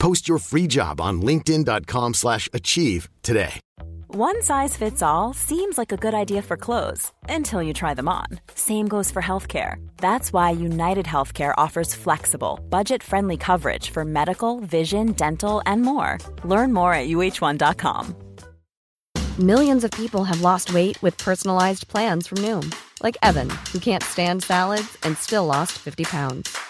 Post your free job on linkedin.com/achieve slash achieve today. One size fits all seems like a good idea for clothes until you try them on. Same goes for healthcare. That's why United Healthcare offers flexible, budget-friendly coverage for medical, vision, dental, and more. Learn more at uh1.com. Millions of people have lost weight with personalized plans from Noom, like Evan, who can't stand salads and still lost 50 pounds.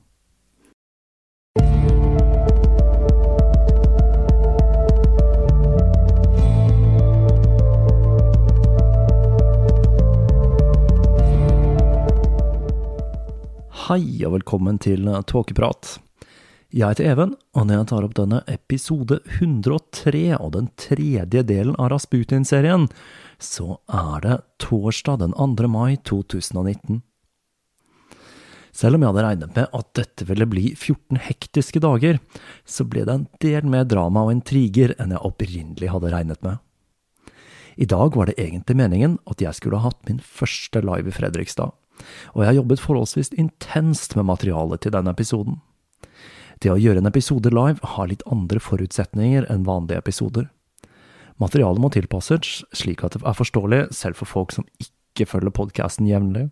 Hei og velkommen til Tåkeprat. Jeg heter Even, og når jeg tar opp denne episode 103 og den tredje delen av Rasputin-serien, så er det torsdag den 2. mai 2019. Selv om jeg hadde regnet med at dette ville bli 14 hektiske dager, så ble det en del mer drama og intriger enn jeg opprinnelig hadde regnet med. I dag var det egentlig meningen at jeg skulle ha hatt min første live i Fredrikstad og jeg har jobbet forholdsvis intenst med materialet til denne episoden. Det å gjøre en episode live har litt andre forutsetninger enn vanlige episoder. Materialet må tilpasses slik at det er forståelig selv for folk som ikke følger podkasten jevnlig.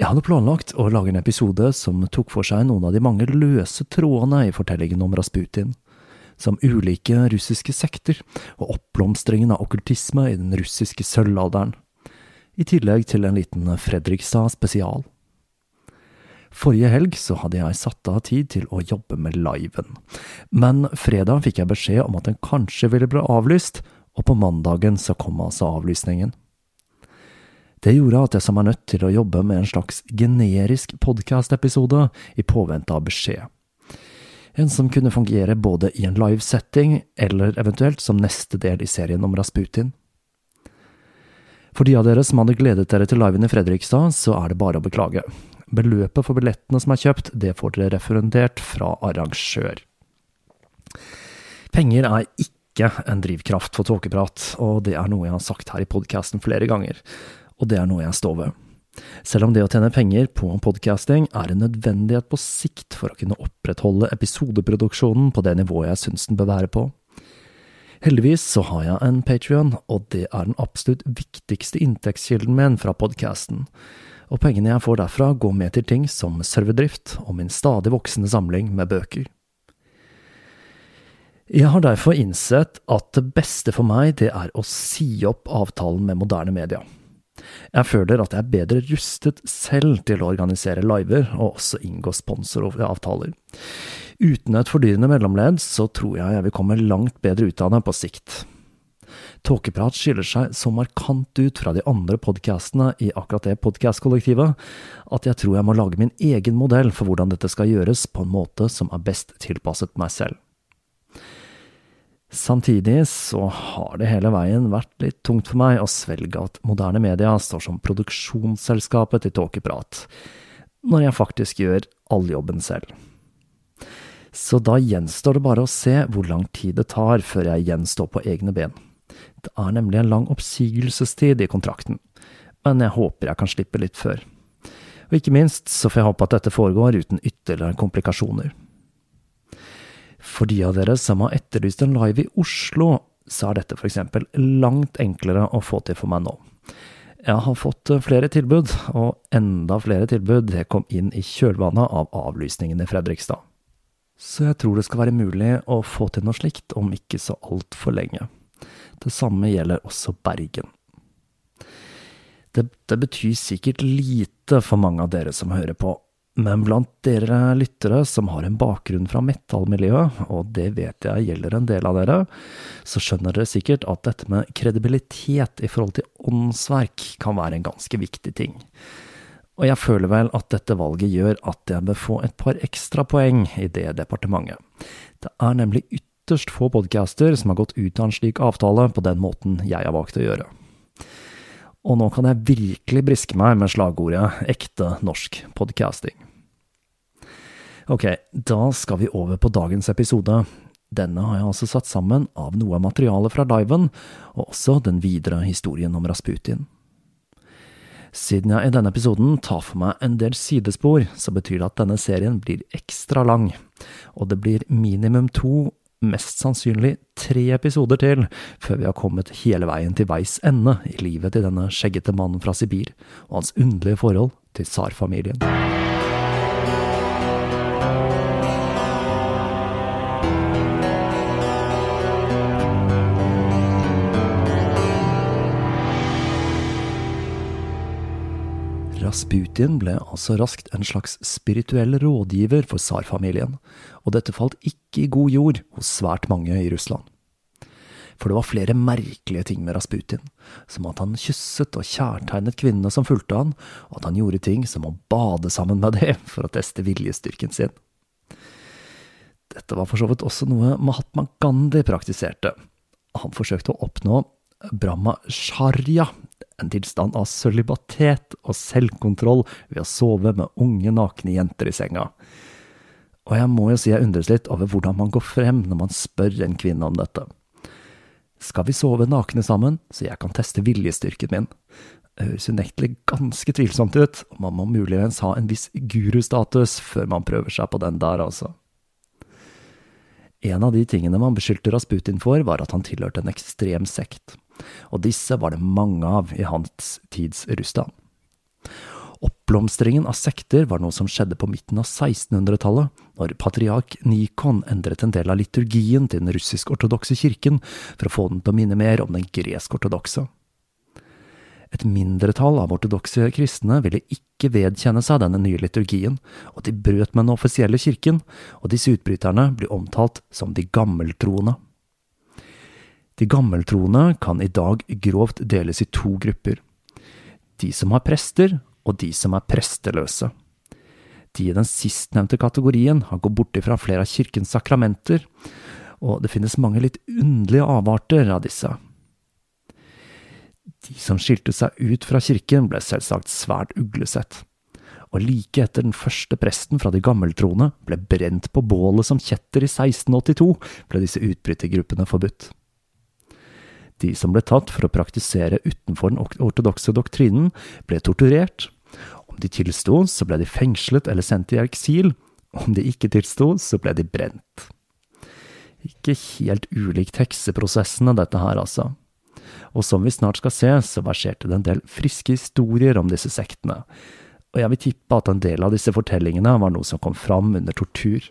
Jeg hadde planlagt å lage en episode som tok for seg noen av de mange løse trådene i fortellingen om Rasputin, som ulike russiske sekter og oppblomstringen av okkultisme i den russiske sølvalderen i tillegg til en liten Fredrikstad spesial. Forrige helg så hadde jeg satt av tid til å jobbe med liven, men fredag fikk jeg beskjed om at den kanskje ville bli avlyst, og på mandagen så kom altså avlysningen. Det gjorde at jeg så meg nødt til å jobbe med en slags generisk podkast-episode i påvente av beskjed. En som kunne fungere både i en live-setting eller eventuelt som neste del i serien om Rasputin. For de av dere som hadde gledet dere til liven i Fredrikstad, så er det bare å beklage. Beløpet for billettene som er kjøpt, det får dere refundert fra arrangør. Penger er ikke en drivkraft for tåkeprat, og det er noe jeg har sagt her i podkasten flere ganger, og det er noe jeg står ved. Selv om det å tjene penger på podcasting er en nødvendighet på sikt for å kunne opprettholde episodeproduksjonen på det nivået jeg syns den bør være på, Heldigvis så har jeg en Patrion, og det er den absolutt viktigste inntektskilden min fra podkasten. Og pengene jeg får derfra, går med til ting som serverdrift og min stadig voksende samling med bøker. Jeg har derfor innsett at det beste for meg, det er å si opp avtalen med moderne media. Jeg føler at jeg er bedre rustet selv til å organisere liver, og også inngå sponsoravtaler. Uten et fordyrende mellomledd så tror jeg jeg vil komme langt bedre ut av det på sikt. Tåkeprat skiller seg så markant ut fra de andre podkastene i akkurat det podkastkollektivet, at jeg tror jeg må lage min egen modell for hvordan dette skal gjøres på en måte som er best tilpasset meg selv. Samtidig så har det hele veien vært litt tungt for meg å svelge at moderne media står som produksjonsselskapet til Tåkeprat, når jeg faktisk gjør all jobben selv. Så da gjenstår det bare å se hvor lang tid det tar før jeg gjenstår på egne ben. Det er nemlig en lang oppsigelsestid i kontrakten, men jeg håper jeg kan slippe litt før. Og ikke minst så får jeg håpe at dette foregår uten ytterligere komplikasjoner. For de av dere som har etterlyst en live i Oslo, så er dette eksempel langt enklere å få til for meg nå. Jeg har fått flere tilbud, og enda flere tilbud kom inn i kjølvannet av avlysningen i Fredrikstad. Så jeg tror det skal være mulig å få til noe slikt om ikke så altfor lenge. Det samme gjelder også Bergen. Det, det, betyr sikkert lite for mange av dere som hører på, men blant dere lyttere som har en bakgrunn fra metallmiljøet, og det vet jeg gjelder en del av dere, så skjønner dere sikkert at dette med kredibilitet i forhold til åndsverk kan være en ganske viktig ting. Og jeg føler vel at dette valget gjør at jeg bør få et par ekstra poeng i det departementet. Det er nemlig ytterst få podcaster som har gått ut av en slik avtale på den måten jeg har valgt å gjøre. Og nå kan jeg virkelig briske meg med slagordet ekte norsk podcasting. Ok, da skal vi over på dagens episode. Denne har jeg altså satt sammen av noe av materialet fra liven, og også den videre historien om Rasputin. Siden jeg i denne episoden tar for meg en del sidespor, så betyr det at denne serien blir ekstra lang, og det blir minimum to, mest sannsynlig tre episoder til, før vi har kommet hele veien til veis ende i livet til denne skjeggete mannen fra Sibir, og hans underlige forhold til tsarfamilien. Rasputin ble altså raskt en slags spirituell rådgiver for tsarfamilien, og dette falt ikke i god jord hos svært mange i Russland. For det var flere merkelige ting med Rasputin, som at han kysset og kjærtegnet kvinnene som fulgte han, og at han gjorde ting som å bade sammen med dem for å teste viljestyrken sin. Dette var for så vidt også noe Mahatma Gandhi praktiserte. Han forsøkte å oppnå Brahma Sharya, en tilstand av sølibatet og selvkontroll ved å sove med unge, nakne jenter i senga. Og jeg må jo si jeg undres litt over hvordan man går frem når man spør en kvinne om dette. Skal vi sove nakne sammen, så jeg kan teste viljestyrken min? Det høres unektelig ganske tvilsomt ut, og man må muligens ha en viss gurustatus før man prøver seg på den der, altså. En av de tingene man beskyldte Rasputin for, var at han tilhørte en ekstrem sekt og disse var det mange av i hans tids Russland. Oppblomstringen av sekter var noe som skjedde på midten av 1600-tallet, når patriark Nikon endret en del av liturgien til den russisk-ortodokse kirken for å få den til å minne mer om den gresk-ortodokse. Et mindretall av ortodokse kristne ville ikke vedkjenne seg denne nye liturgien, og de brøt med den offisielle kirken, og disse utbryterne blir omtalt som de gammeltroende. De gammeltroende kan i dag grovt deles i to grupper. De som har prester, og de som er presteløse. De i den sistnevnte kategorien har gått bort ifra flere av kirkens sakramenter, og det finnes mange litt underlige avarter av disse. De som skilte seg ut fra kirken, ble selvsagt svært uglesett, og like etter den første presten fra de gammeltroende ble brent på bålet som kjetter i 1682, ble disse utbrytergruppene forbudt. De som ble tatt for å praktisere utenfor den ortodokse doktrinen, ble torturert. Om de tilsto, så ble de fengslet eller sendt i eksil. Om de ikke tilsto, så ble de brent. Ikke helt ulikt hekseprosessene, dette her, altså. Og som vi snart skal se, så verserte det en del friske historier om disse sektene. Og jeg vil tippe at en del av disse fortellingene var noe som kom fram under tortur.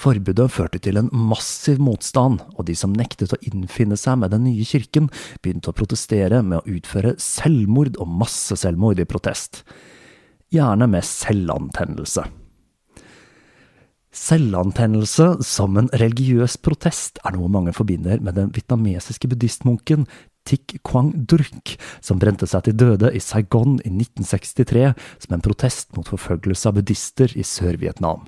Forbudet førte til en massiv motstand, og de som nektet å innfinne seg med den nye kirken, begynte å protestere med å utføre selvmord og masseselvmord i protest. Gjerne med selvantennelse. Selvantennelse som en religiøs protest er noe mange forbinder med den vietnamesiske buddhistmunken Tik Quang Durk, som brente seg til døde i Saigon i 1963 som en protest mot forfølgelse av buddhister i Sør-Vietnam.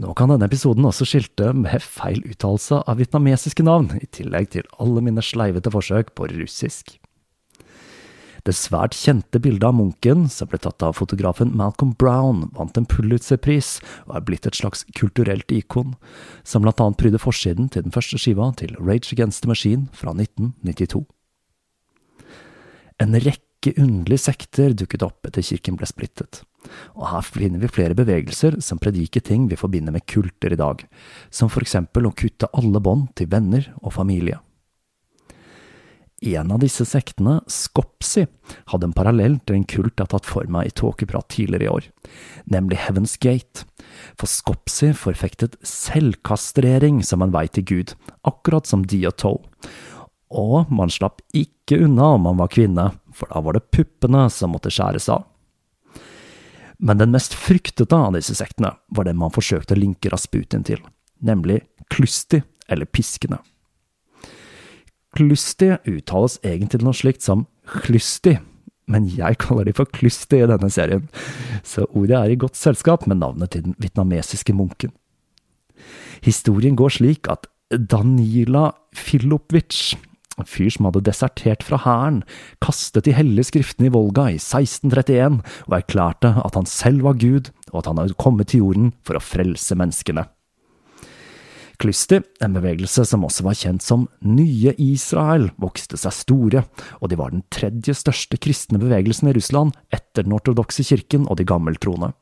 Nå kan denne episoden også skilte med feil uttalelse av vietnamesiske navn, i tillegg til alle mine sleivete forsøk på russisk. Det svært kjente bildet av munken, som ble tatt av fotografen Malcolm Brown, vant en Pulitzer-pris og er blitt et slags kulturelt ikon, som blant annet prydde forsiden til den første skiva til Rage Against the Machine fra 1992. En rekke underlige sekter dukket opp etter kirken ble splittet, og her finner vi flere bevegelser som prediker ting vi forbinder med kulter i dag, som for eksempel å kutte alle bånd til venner og familie. En av disse sektene, Skopsi, hadde en parallell til en kult jeg har tatt for meg i tåkeprat tidligere i år, nemlig Heaven's Gate, for Skopsi forfektet selvkastrering som en vei til Gud, akkurat som Diato. Og man slapp ikke unna om man var kvinne, for da var det puppene som måtte skjæres av. Men den mest fryktede av disse sektene var den man forsøkte å linke Rasputin til, nemlig Klusti, eller Piskene. Klusti uttales egentlig noe slikt som Klusti, men jeg kaller de for Klusti i denne serien, så ordet er i godt selskap med navnet til den vietnamesiske munken. Historien går slik at Danila Filopic, en fyr som hadde desertert fra hæren, kastet de hellige skriftene i Volga i 1631 og erklærte at han selv var Gud, og at han hadde kommet til jorden for å frelse menneskene. Klysti, en bevegelse som også var kjent som Nye Israel, vokste seg store, og de var den tredje største kristne bevegelsen i Russland etter den ortodokse kirken og de gammeltroende.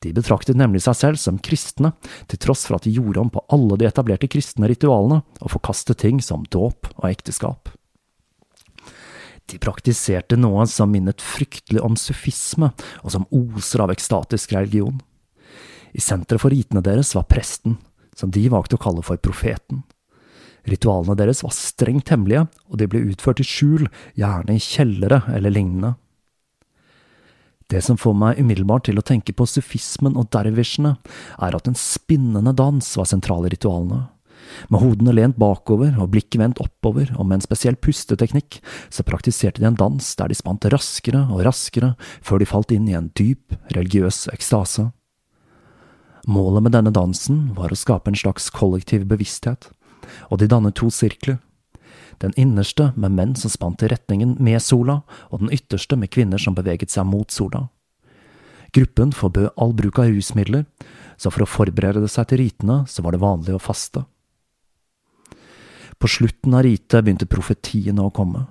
De betraktet nemlig seg selv som kristne, til tross for at de gjorde om på alle de etablerte kristne ritualene og forkastet ting som dåp og ekteskap. De praktiserte noe som minnet fryktelig om sufisme, og som oser av ekstatisk religion. I senteret for ritene deres var presten, som de valgte å kalle for profeten. Ritualene deres var strengt hemmelige, og de ble utført i skjul, gjerne i kjellere eller lignende. Det som får meg umiddelbart til å tenke på sufismen og dervisjene, er at en spinnende dans var sentral i ritualene. Med hodene lent bakover og blikket vendt oppover, og med en spesiell pusteteknikk, så praktiserte de en dans der de spant raskere og raskere før de falt inn i en dyp, religiøs ekstase. Målet med denne dansen var å skape en slags kollektiv bevissthet, og de dannet to sirkler. Den innerste med menn som spant i retningen med sola, og den ytterste med kvinner som beveget seg mot sola. Gruppen forbød all bruk av rusmidler, så for å forberede seg til ritene så var det vanlig å faste. På slutten av ritet begynte profetiene å komme,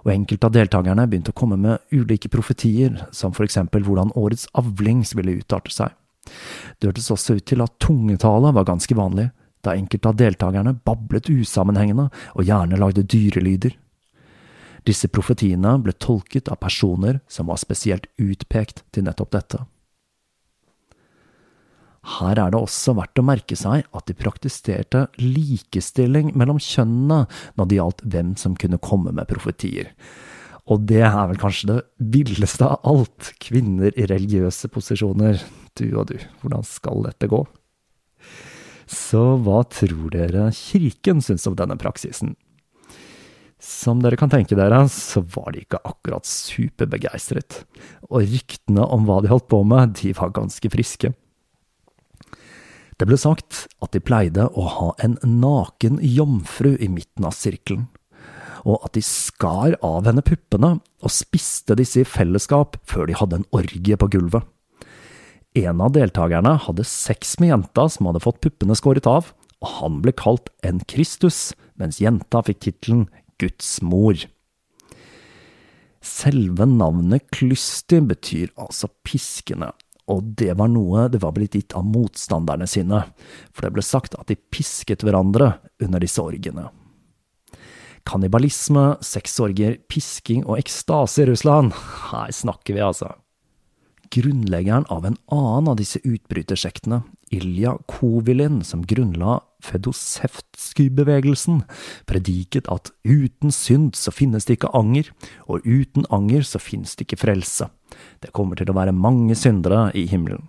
og enkelte av deltakerne begynte å komme med ulike profetier, som for eksempel hvordan årets avlings ville utarte seg. Det hørtes også ut til at tungetale var ganske vanlig, da enkelte av deltakerne bablet usammenhengende og gjerne lagde dyrelyder. Disse profetiene ble tolket av personer som var spesielt utpekt til nettopp dette. Her er det også verdt å merke seg at de praktiserte likestilling mellom kjønnene når det gjaldt hvem som kunne komme med profetier. Og det er vel kanskje det villeste av alt, kvinner i religiøse posisjoner. Du og du, hvordan skal dette gå? Så hva tror dere kirken syns om denne praksisen? Som dere kan tenke dere, så var de ikke akkurat superbegeistret, og ryktene om hva de holdt på med, de var ganske friske. Det ble sagt at de pleide å ha en naken jomfru i midten av sirkelen, og at de skar av henne puppene og spiste disse i fellesskap før de hadde en orgie på gulvet. En av deltakerne hadde sex med jenta som hadde fått puppene skåret av, og han ble kalt en Kristus, mens jenta fikk tittelen Guds mor. Selve navnet Klysti betyr altså piskende, og det var noe det var blitt gitt av motstanderne sine, for det ble sagt at de pisket hverandre under disse orgiene. Kannibalisme, sexorger, pisking og ekstase i Russland, her snakker vi altså. Grunnleggeren av en annen av disse utbrytersektene, Ilja Kovilin, som grunnla Fedosevtsky-bevegelsen, prediket at uten synd så finnes det ikke anger, og uten anger så finnes det ikke frelse. Det kommer til å være mange syndere i himmelen.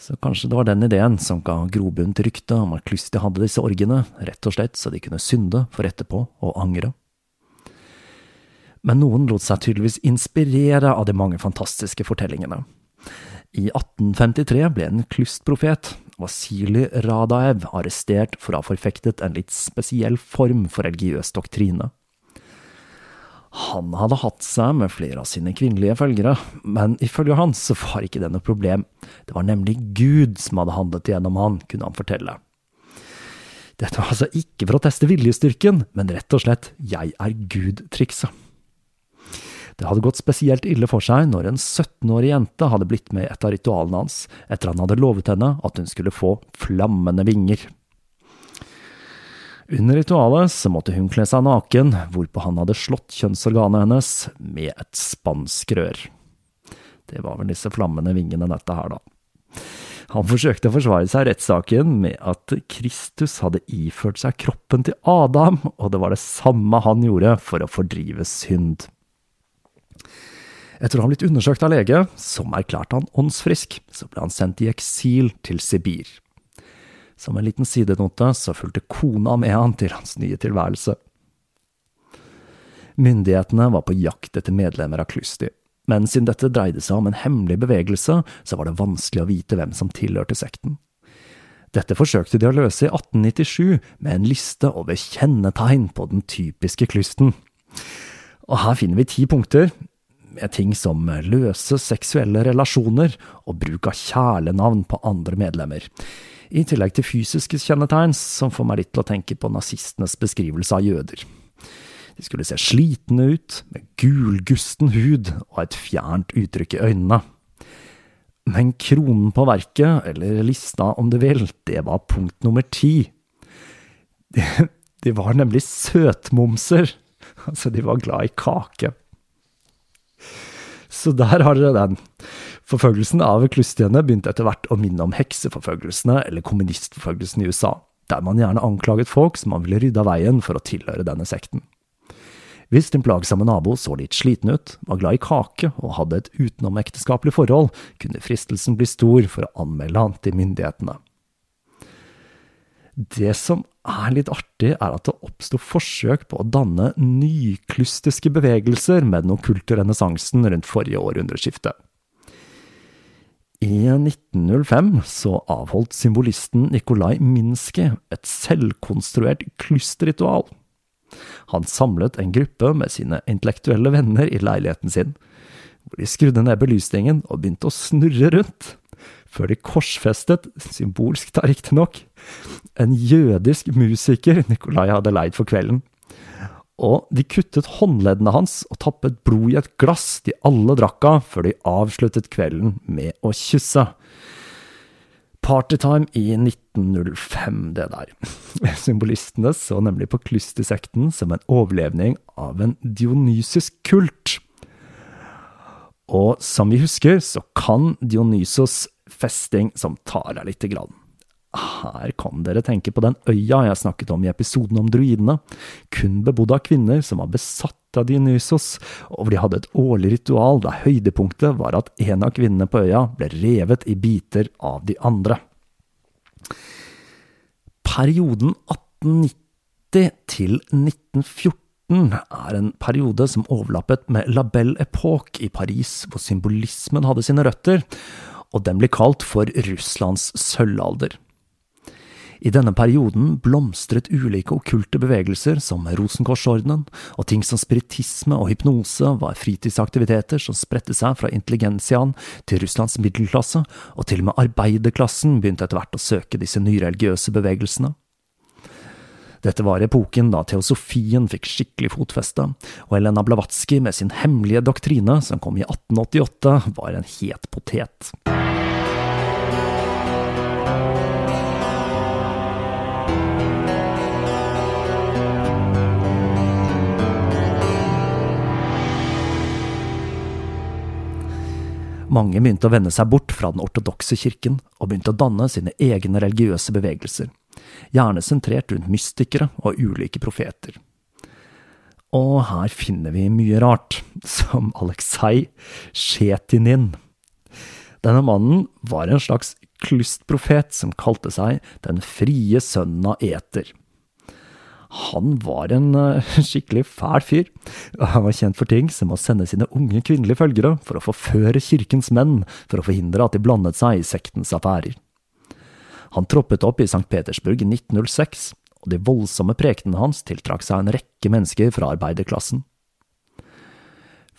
Så kanskje det var den ideen som ga grobunn til ryktet om at Klysti hadde disse orgene, rett og slett så de kunne synde for etterpå å angre. Men noen lot seg tydeligvis inspirere av de mange fantastiske fortellingene. I 1853 ble en klystprofet, Vasilij Radaev, arrestert for å ha forfektet en litt spesiell form for religiøs doktrine. Han hadde hatt seg med flere av sine kvinnelige følgere, men ifølge han så var ikke det noe problem, det var nemlig Gud som hadde handlet gjennom han, kunne han fortelle. Dette var altså ikke for å teste viljestyrken, men rett og slett jeg er Gud-trikset. Det hadde gått spesielt ille for seg når en 17-årig jente hadde blitt med i et av ritualene hans, etter han hadde lovet henne at hun skulle få flammende vinger. Under ritualet så måtte hun kle seg naken, hvorpå han hadde slått kjønnsorganet hennes med et spansk rør. Det var vel disse flammende vingene, dette her, da. Han forsøkte å forsvare seg i rettssaken med at Kristus hadde iført seg kroppen til Adam, og det var det samme han gjorde for å fordrive synd. Etter å ha blitt undersøkt av lege, som erklærte han åndsfrisk, så ble han sendt i eksil til Sibir. Som en liten sidenote så fulgte kona med han til hans nye tilværelse. Myndighetene var på jakt etter medlemmer av Klysti, men siden dette dreide seg om en hemmelig bevegelse, så var det vanskelig å vite hvem som tilhørte sekten. Dette forsøkte de å løse i 1897 med en liste over kjennetegn på den typiske klysten. Og her finner vi ti punkter, med ting som løse seksuelle relasjoner og bruk av kjælenavn på andre medlemmer i tillegg til fysiske kjennetegn som får meg litt til å tenke på nazistenes beskrivelse av jøder. De skulle se slitne ut, med gulgusten hud og et fjernt uttrykk i øynene. Men kronen på verket, eller lista om du vil, det var punkt nummer ti. De, de var nemlig søtmomser. Altså, de var glad i kake. Så der har dere den. Forfølgelsen av klustiene begynte etter hvert å minne om hekseforfølgelsene eller kommunistforfølgelsen i USA, der man gjerne anklaget folk som man ville rydde av veien for å tilhøre denne sekten. Hvis din plagsomme nabo så litt sliten ut, var glad i kake og hadde et utenomekteskapelig forhold, kunne fristelsen bli stor for å anmelde han til myndighetene. Det som er litt artig, er at det oppsto forsøk på å danne nyklustiske bevegelser med den okkulte renessansen rundt forrige århundreskifte. I 1905 så avholdt symbolisten Nikolai Minsky et selvkonstruert klystritual. Han samlet en gruppe med sine intellektuelle venner i leiligheten sin, hvor de skrudde ned belysningen og begynte å snurre rundt, før de korsfestet, symbolsk da riktignok, en jødisk musiker Nikolai hadde leid for kvelden og de kuttet håndleddene hans og tappet blod i et glass de alle drakk av, før de avsluttet kvelden med å kysse. Partytime i 1905, det der. Symbolistene så nemlig på klystisekten som en overlevning av en dionysisk kult. Og som vi husker, så kan Dionysos festing som tar deg lite grann. Her kan dere tenke på den øya jeg snakket om i episoden om druidene, kun bebodd av kvinner som var besatt av Dionysos, og hvor de hadde et årlig ritual der høydepunktet var at en av kvinnene på øya ble revet i biter av de andre. Perioden 1890 til 1914 er en periode som overlappet med La Belle Époque i Paris, hvor symbolismen hadde sine røtter, og den blir kalt for Russlands sølvalder. I denne perioden blomstret ulike okkulte bevegelser som Rosenkorsordenen, og ting som spiritisme og hypnose var fritidsaktiviteter som spredte seg fra intelligensiaen til Russlands middelklasse, og til og med arbeiderklassen begynte etter hvert å søke disse nyreligiøse bevegelsene. Dette var epoken da teosofien fikk skikkelig fotfeste, og Elena Blavatsky med sin hemmelige doktrine, som kom i 1888, var en het potet. Mange begynte å vende seg bort fra den ortodokse kirken, og begynte å danne sine egne religiøse bevegelser, gjerne sentrert rundt mystikere og ulike profeter. Og her finner vi mye rart, som Aleksej Sjetinin. Denne mannen var en slags klystprofet som kalte seg Den frie sønnen av Eter. Han var en uh, skikkelig fæl fyr. Han var kjent for ting som å sende sine unge kvinnelige følgere for å forføre kirkens menn for å forhindre at de blandet seg i sektens affærer. Han troppet opp i St. Petersburg i 1906, og de voldsomme prekenene hans tiltrakk seg en rekke mennesker fra arbeiderklassen.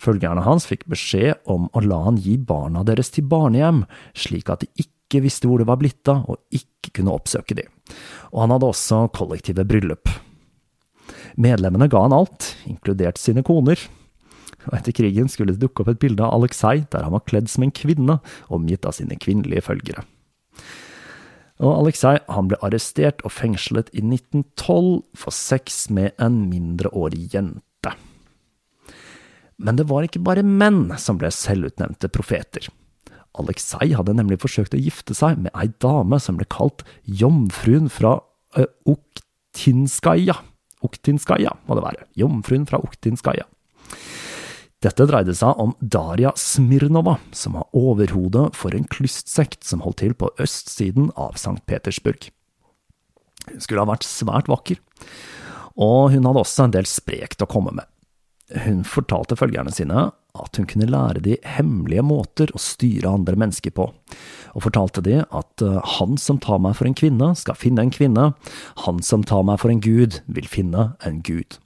Følgerne hans fikk beskjed om å la han gi barna deres til barnehjem, slik at de ikke visste hvor det var blitt av, og ikke kunne oppsøke de. Og han hadde også kollektive bryllup. Medlemmene ga han alt, inkludert sine koner. Og etter krigen skulle det dukke opp et bilde av Aleksej der han var kledd som en kvinne, omgitt av sine kvinnelige følgere. Og Aleksej ble arrestert og fengslet i 1912 for sex med en mindreårig jente. Men det var ikke bare menn som ble selvutnevnte profeter. Aleksej hadde nemlig forsøkt å gifte seg med ei dame som ble kalt Jomfruen fra uh, Uktinskaja, må det være. Jomfruen fra Uktinskaja. Dette dreide seg om Daria Smirnova, som var overhodet for en klystsekt som holdt til på østsiden av St. Petersburg. Hun skulle ha vært svært vakker, og hun hadde også en del sprekt å komme med. Hun fortalte følgerne sine at hun kunne lære de hemmelige måter å styre andre mennesker på, og fortalte de at eh, han som tar meg for en kvinne, skal finne en kvinne, han som tar meg for en gud, vil finne en gud.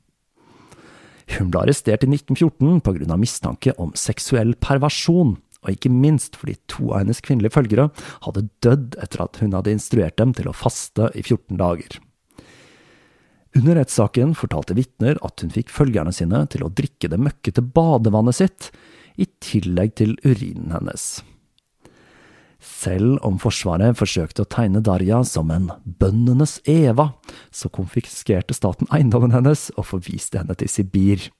Hun ble arrestert i 1914 på grunn av mistanke om seksuell perversjon, og ikke minst fordi to av hennes kvinnelige følgere hadde dødd etter at hun hadde instruert dem til å faste i 14 dager. Under rettssaken fortalte vitner at hun fikk følgerne sine til å drikke det møkkete badevannet sitt, i tillegg til urinen hennes. Selv om Forsvaret forsøkte å tegne Darja som en bøndenes Eva, så konfiskerte staten eiendommen hennes og forviste henne til Sibir.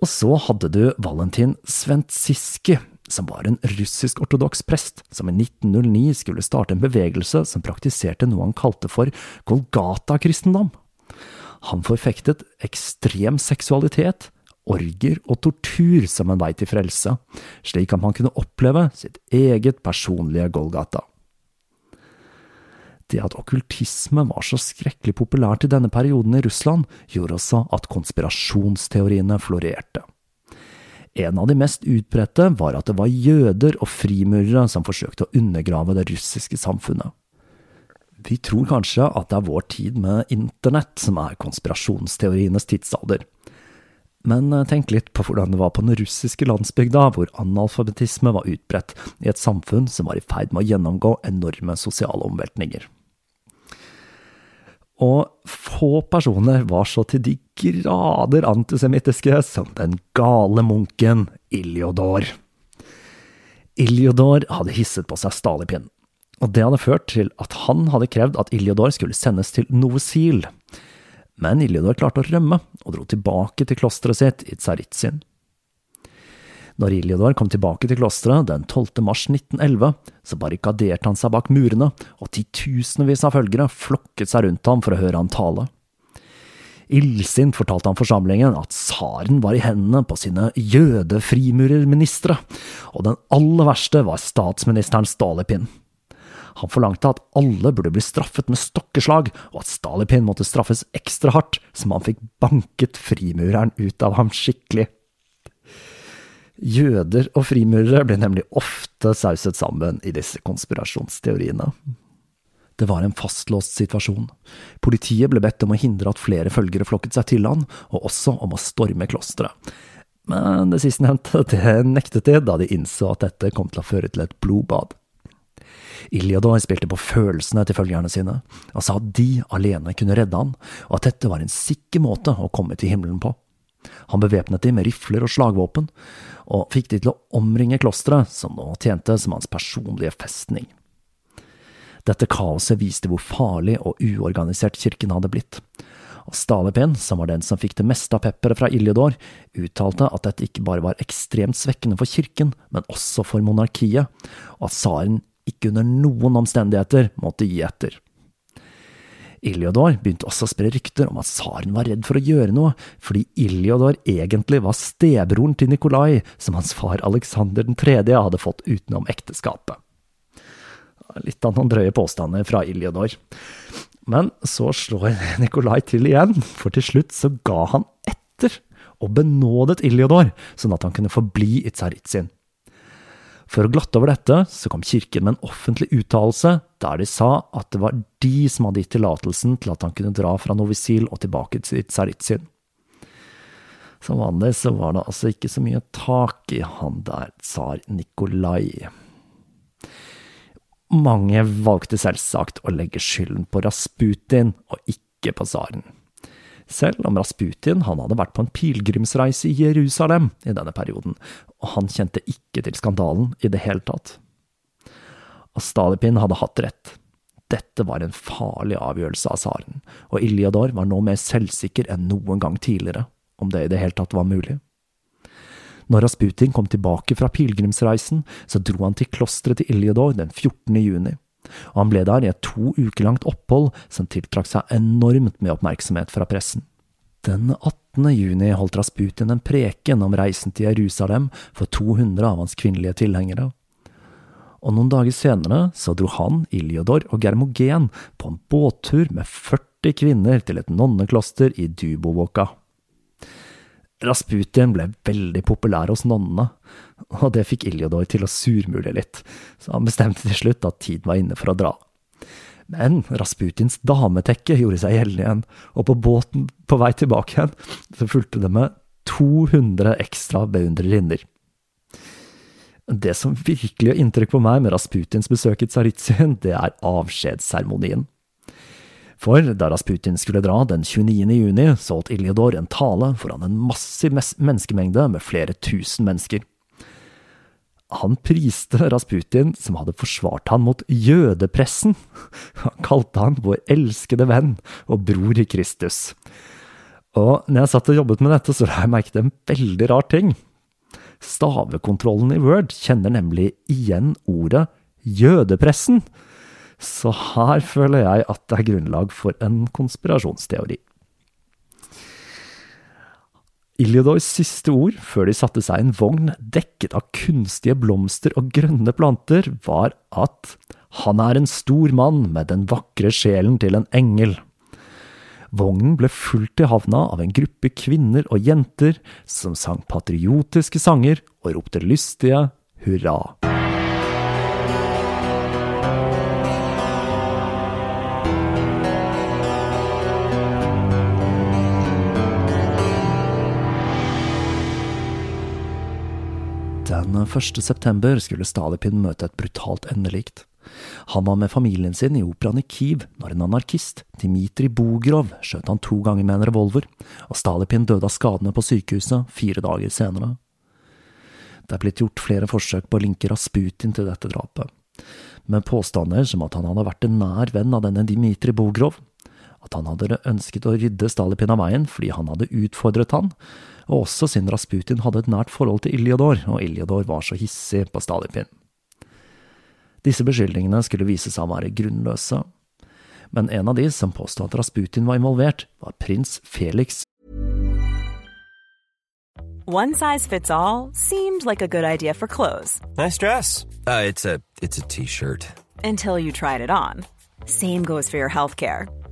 Og så hadde du Valentin Sventsiski, som var en russisk-ortodoks prest som i 1909 skulle starte en bevegelse som praktiserte noe han kalte for Golgata-kristendom. Han forfektet ekstrem seksualitet, orger og tortur som en vei til frelse, slik at man kunne oppleve sitt eget personlige Golgata. Det at okkultisme var så skrekkelig populært i denne perioden i Russland, gjorde også at konspirasjonsteoriene florerte. En av de mest utbredte var at det var jøder og frimurere som forsøkte å undergrave det russiske samfunnet. Vi tror kanskje at det er vår tid med internett som er konspirasjonsteorienes tidsalder. Men eh, tenk litt på hvordan det var på den russiske landsbygda, hvor analfabetisme var utbredt, i et samfunn som var i ferd med å gjennomgå enorme sosiale omveltninger. Og få personer var så til de grader antisemittiske som den gale munken Iljodor. Iljodor hadde hisset på seg Stalipin, og det hadde ført til at han hadde krevd at Iljodor skulle sendes til Novosil, men Iljodor klarte å rømme og dro tilbake til klosteret sitt i Tsaritsyn. Når Iljodor kom tilbake til klosteret den 12. mars 1911, så barrikaderte han seg bak murene, og titusenvis av følgere flokket seg rundt ham for å høre ham tale. Illsint fortalte han forsamlingen at tsaren var i hendene på sine jødefrimurerministre, og den aller verste var statsministeren Stalepin. Han forlangte at alle burde bli straffet med stokkeslag, og at Stalipin måtte straffes ekstra hardt, som han fikk banket frimureren ut av ham skikkelig. Jøder og frimurere ble nemlig ofte sauset sammen i disse konspirasjonsteoriene. Det var en fastlåst situasjon. Politiet ble bedt om å hindre at flere følgere flokket seg til han, og også om å storme klosteret. Men det sistnevnte det nektet de, da de innså at dette kom til å føre til et blodbad. Iljador spilte på følelsene til følgerne sine, og sa at de alene kunne redde han, og at dette var en sikker måte å komme til himmelen på. Han bevæpnet dem med rifler og slagvåpen, og fikk de til å omringe klosteret, som nå tjente som hans personlige festning. Dette kaoset viste hvor farlig og uorganisert kirken hadde blitt. Og Stalepin, som var den som fikk det meste av pepperet fra Iljedor, uttalte at dette ikke bare var ekstremt svekkende for kirken, men også for monarkiet, og at tsaren ikke under noen omstendigheter måtte gi etter. Iljodor begynte også å spre rykter om at tsaren var redd for å gjøre noe, fordi Iljodor egentlig var stebroren til Nikolai, som hans far Aleksander 3. hadde fått utenom ekteskapet. Litt av noen drøye påstander fra Iljodor. Men så slår Nikolai til igjen, for til slutt så ga han etter og benådet Iljodor, sånn at han kunne forbli i Tsaritsyn. For å glatte over dette, så kom kirken med en offentlig uttalelse der de sa at det var de som hadde gitt tillatelsen til at han kunne dra fra Novisil og tilbake til Tsaritsyn. Som vanlig så var det altså ikke så mye tak i han der, tsar Nikolai. Mange valgte selvsagt å legge skylden på Rasputin, og ikke på tsaren. Selv om Rasputin han hadde vært på en pilegrimsreise i Jerusalem i denne perioden, og han kjente ikke til skandalen i det hele tatt. Astadipin hadde hatt rett. Dette var en farlig avgjørelse av tsaren, og Iljador var nå mer selvsikker enn noen gang tidligere om det i det hele tatt var mulig. Når Rasputin kom tilbake fra pilegrimsreisen, så dro han til klosteret til Iliador den 14. juni, og han ble der i et to uker langt opphold som tiltrakk seg enormt med oppmerksomhet fra pressen. Den 18. juni holdt Rasputin en preken om reisen til Jerusalem for 200 av hans kvinnelige tilhengere. Og noen dager senere så dro han, Iljodor og Germogen på en båttur med 40 kvinner til et nonnekloster i Dubovoka. Rasputin ble veldig populær hos nonnene, og det fikk Iljodor til å surmule litt, så han bestemte til slutt at tiden var inne for å dra. Men Rasputins dametekke gjorde seg gjeldende igjen, og på båten på vei tilbake igjen så fulgte det med 200 ekstra beundrerinner. Det som virkelig gjør inntrykk på meg med Rasputins besøk i Tsaritsyn, det er avskjedsseremonien. For da Rasputin skulle dra den 29. juni, så holdt en tale foran en massiv menneskemengde med flere tusen mennesker. Han priste Rasputin, som hadde forsvart han mot jødepressen. Han kalte han vår elskede venn og bror i Kristus. Og når jeg satt og jobbet med dette, så la jeg merke til en veldig rar ting. Stavekontrollen i Word kjenner nemlig igjen ordet jødepressen. Så her føler jeg at det er grunnlag for en konspirasjonsteori. Iliodois siste ord før de satte seg i en vogn dekket av kunstige blomster og grønne planter, var at han er en stor mann med den vakre sjelen til en engel. Vognen ble fulgt i havna av en gruppe kvinner og jenter som sang patriotiske sanger og ropte lystige hurra. Den 1. september skulle Stalipin møte et brutalt endelikt. Han var med familien sin i operaen i Kiev når en anarkist, Dmitrij Bogrov, skjøt han to ganger med en revolver, og Stalipin døde av skadene på sykehuset fire dager senere. Det er blitt gjort flere forsøk på å linke Rasputin til dette drapet, med påstander som at han hadde vært en nær venn av denne Dmitrij Bogrov, at han hadde ønsket å rydde Stalipin av veien fordi han hadde utfordret han, og også siden Rasputin hadde et nært forhold til Iljodor, og Iljodor var så hissig på Stalipin. Disse beskyldningene skulle vise seg å være grunnløse, men en av de som påstod at Rasputin var involvert, var prins Felix. One size fits all seemed like a good idea for clothes. Nice dress. Uh, it's a it's a t-shirt. Until you tried it on. Same goes for your healthcare.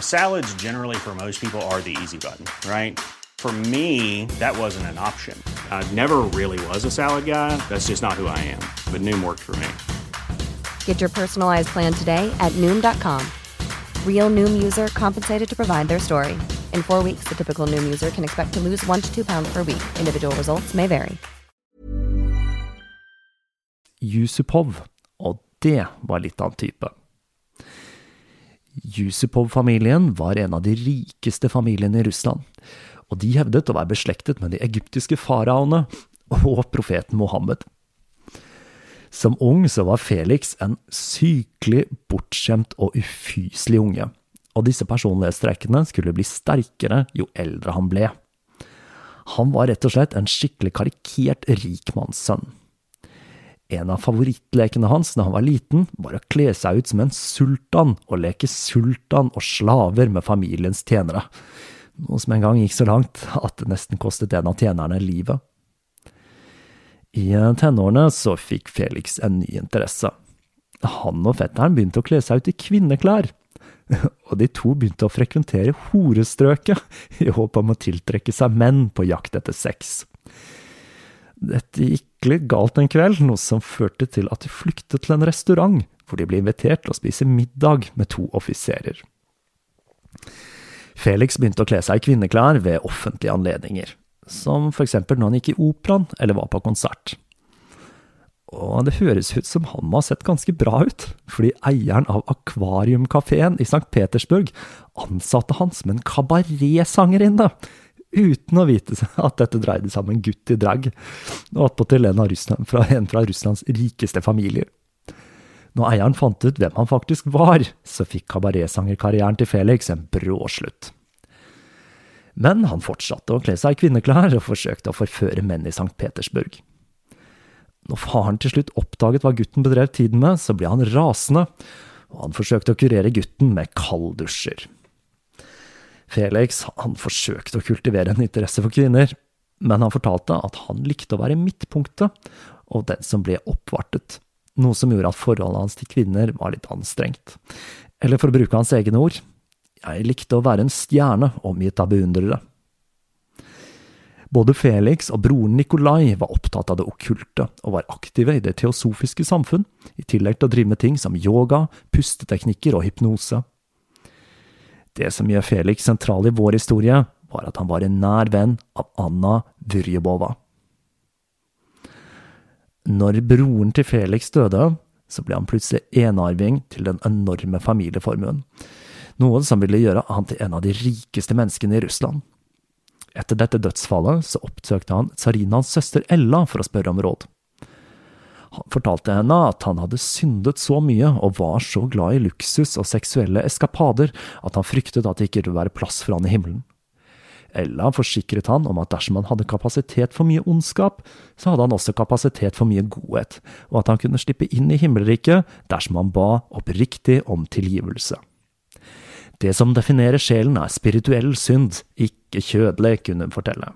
Salads, generally, for most people, are the easy button, right? For me, that wasn't an option. I never really was a salad guy. That's just not who I am. But Noom worked for me. Get your personalized plan today at Noom.com. Real Noom user compensated to provide their story. In four weeks, the typical Noom user can expect to lose one to two pounds per week. Individual results may vary. Yusupov, og det var litt av en type. Yusupov-familien var en av de rikeste familiene i Russland, og de hevdet å være beslektet med de egyptiske faraoene og profeten Mohammed. Som ung så var Felix en sykelig bortskjemt og ufyselig unge, og disse personlighetstrekkene skulle bli sterkere jo eldre han ble. Han var rett og slett en skikkelig karikert rikmannssønn. En av favorittlekene hans da han var liten, var å kle seg ut som en sultan og leke sultan og slaver med familiens tjenere, noe som en gang gikk så langt at det nesten kostet en av tjenerne livet. I tenårene så fikk Felix en ny interesse. Han og fetteren begynte å kle seg ut i kvinneklær, og de to begynte å frekventere horestrøket i håp om å tiltrekke seg menn på jakt etter sex. Dette gikk litt galt en kveld, noe som førte til at de flyktet til en restaurant, hvor de ble invitert til å spise middag med to offiserer. Felix begynte å kle seg i kvinneklær ved offentlige anledninger, som for eksempel når han gikk i operaen eller var på konsert. Og det høres ut som han må ha sett ganske bra ut, fordi eieren av akvariumkafeen i St. Petersburg ansatte han som en kabaretsangerinne, uten å vite at dette dreide seg om en gutt i drag, og attpåtil en, fra, en fra Russlands rikeste familier. Når eieren fant ut hvem han faktisk var, så fikk kabaretsangerkarrieren til Felix en brå slutt. Men han fortsatte å kle seg i kvinneklær og forsøkte å forføre menn i St. Petersburg. Når faren til slutt oppdaget hva gutten bedrev tiden med, så ble han rasende, og han forsøkte å kurere gutten med kalddusjer. Felix han forsøkte å kultivere en interesse for kvinner, men han fortalte at han likte å være midtpunktet og den som ble oppvartet, noe som gjorde at forholdet hans til kvinner var litt anstrengt. Eller for å bruke hans egne ord, jeg likte å være en stjerne omgitt av beundrere. Både Felix og broren Nikolai var opptatt av det okkulte, og var aktive i det teosofiske samfunn, i tillegg til å drive med ting som yoga, pusteteknikker og hypnose. Det som gjør Felix sentral i vår historie, var at han var en nær venn av Anna Vyrjebova. Når broren til Felix døde, så ble han plutselig enarving til den enorme familieformuen, noe som ville gjøre han til en av de rikeste menneskene i Russland. Etter dette dødsfallet så oppsøkte han tsarinaens søster Ella for å spørre om råd. Han fortalte henne at han hadde syndet så mye og var så glad i luksus og seksuelle eskapader at han fryktet at det ikke ville være plass for han i himmelen. Ella forsikret han om at dersom han hadde kapasitet for mye ondskap, så hadde han også kapasitet for mye godhet, og at han kunne slippe inn i himmelriket dersom han ba oppriktig om tilgivelse. Det som definerer sjelen er spirituell synd, ikke kjødelig, kunne hun fortelle.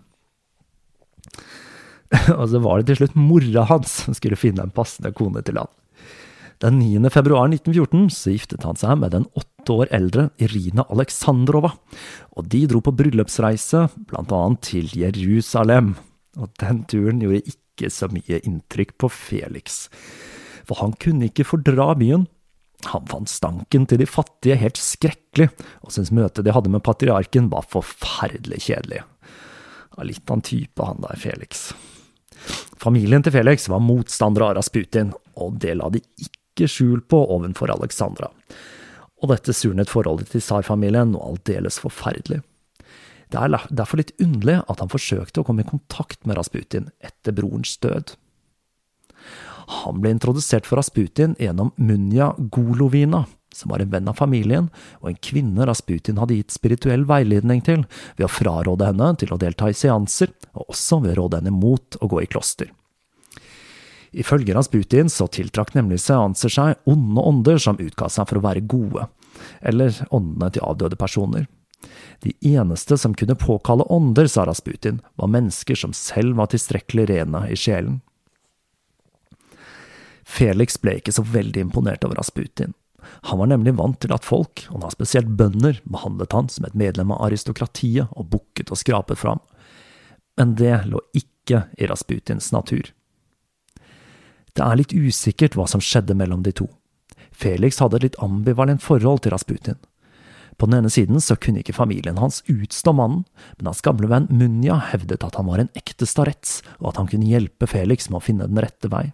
og så var det til slutt mora hans som skulle finne en passende kone til han. Den 9. februar 1914 så giftet han seg med den åtte år eldre Irina Aleksandrova, og de dro på bryllupsreise, blant annet til Jerusalem. Og den turen gjorde ikke så mye inntrykk på Felix, for han kunne ikke fordra byen. Han fant stanken til de fattige helt skrekkelig, og syntes møtet de hadde med patriarken var forferdelig kjedelig. Litt av en type, han der Felix. Familien til Felix var motstandere av Rasputin, og det la de ikke skjul på ovenfor Alexandra. Og dette surnet forholdet til tsarfamilien noe aldeles forferdelig. Det er derfor litt underlig at han forsøkte å komme i kontakt med Rasputin etter brorens død. Han ble introdusert for Rasputin gjennom Munja Golovina, som var en venn av familien, og en kvinne Rasputin hadde gitt spirituell veiledning til ved å fraråde henne til å delta i seanser, og også ved å råde henne mot å gå i kloster. Ifølge Rasputin så tiltrakk nemlig seanser seg onde ånder som utga seg for å være gode, eller åndene til avdøde personer. De eneste som kunne påkalle ånder, sa Rasputin, var mennesker som selv var tilstrekkelig rene i sjelen. Felix ble ikke så veldig imponert over Rasputin. Han var nemlig vant til at folk, og da spesielt bønder, behandlet han som et medlem av aristokratiet og bukket og skrapet fram. Men det lå ikke i Rasputins natur. Det er litt usikkert hva som skjedde mellom de to. Felix hadde et litt ambivalent forhold til Rasputin. På den ene siden så kunne ikke familien hans utstå mannen, men hans gamle venn Munja hevdet at han var en ekte starets, og at han kunne hjelpe Felix med å finne den rette vei.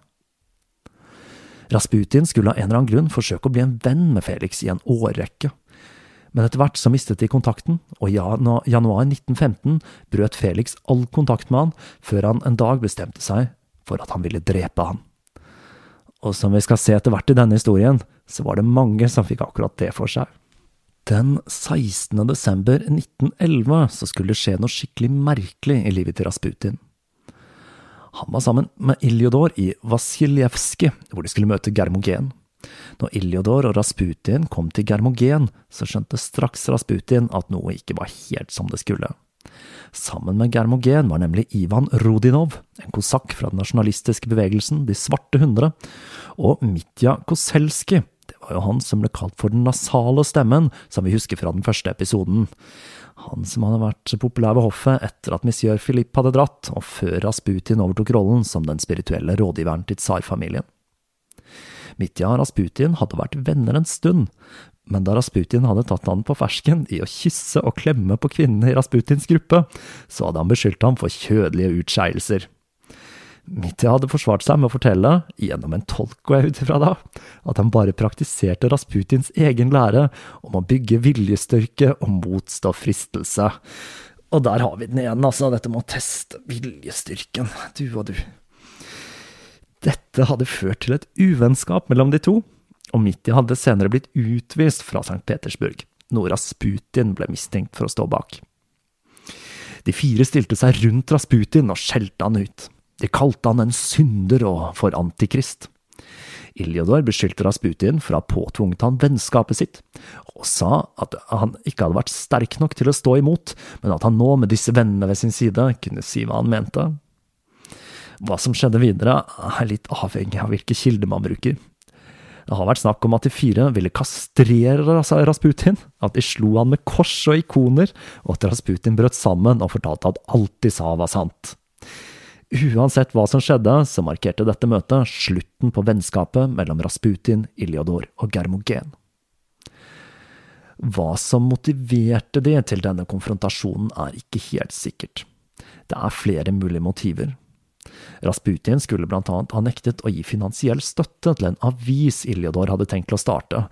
Rasputin skulle av en eller annen grunn forsøke å bli en venn med Felix i en årrekke. Men etter hvert så mistet de kontakten, og i januar 1915 brøt Felix all kontakt med han, før han en dag bestemte seg for at han ville drepe han. Og som vi skal se etter hvert i denne historien, så var det mange som fikk akkurat det for seg. Den 16. desember 1911 så skulle det skje noe skikkelig merkelig i livet til Rasputin. Han var sammen med Iljodor i Vasiljevskij, hvor de skulle møte Germogen. Når Iljodor og Rasputin kom til Germogen, så skjønte straks Rasputin at noe ikke var helt som det skulle. Sammen med Germogen var nemlig Ivan Rodinov, en kosakk fra den nasjonalistiske bevegelsen De svarte hundre, og Mitja Koselski, det var jo han som ble kalt for den nasale stemmen, som vi husker fra den første episoden. Han som hadde vært populær ved hoffet etter at monsieur Philippe hadde dratt, og før Rasputin overtok rollen som den spirituelle rådgiveren til tsarfamilien. Mitja og Rasputin hadde vært venner en stund, men da Rasputin hadde tatt han på fersken i å kysse og klemme på kvinnene i Rasputins gruppe, så hadde han beskyldt ham for kjødelige utskeielser. Mitya hadde forsvart seg med å fortelle, gjennom en tolk går jeg ut ifra da, at han bare praktiserte Rasputins egen lære om å bygge viljestyrke og motstå fristelse. Og der har vi den igjen, altså, dette med å teste viljestyrken, du og du. Dette hadde ført til et uvennskap mellom de to, og Mitya hadde senere blitt utvist fra St. Petersburg, noe Rasputin ble mistenkt for å stå bak. De fire stilte seg rundt Rasputin og skjelte han ut. De kalte han en synder og for antikrist. Iljodor beskyldte Rasputin for å ha påtvunget han vennskapet sitt, og sa at han ikke hadde vært sterk nok til å stå imot, men at han nå, med disse vennene ved sin side, kunne si hva han mente. Hva som skjedde videre, er litt avhengig av hvilke kilder man bruker. Det har vært snakk om at de fire ville kastrere Rasputin, at de slo han med kors og ikoner, og at Rasputin brøt sammen og fortalte at alt de sa var sant. Uansett hva som skjedde, så markerte dette møtet slutten på vennskapet mellom Rasputin, Iljodor og Germogen. Hva som motiverte de til denne konfrontasjonen, er ikke helt sikkert. Det er flere mulige motiver. Rasputin skulle blant annet ha nektet å gi finansiell støtte til en avis Iljodor hadde tenkt å starte,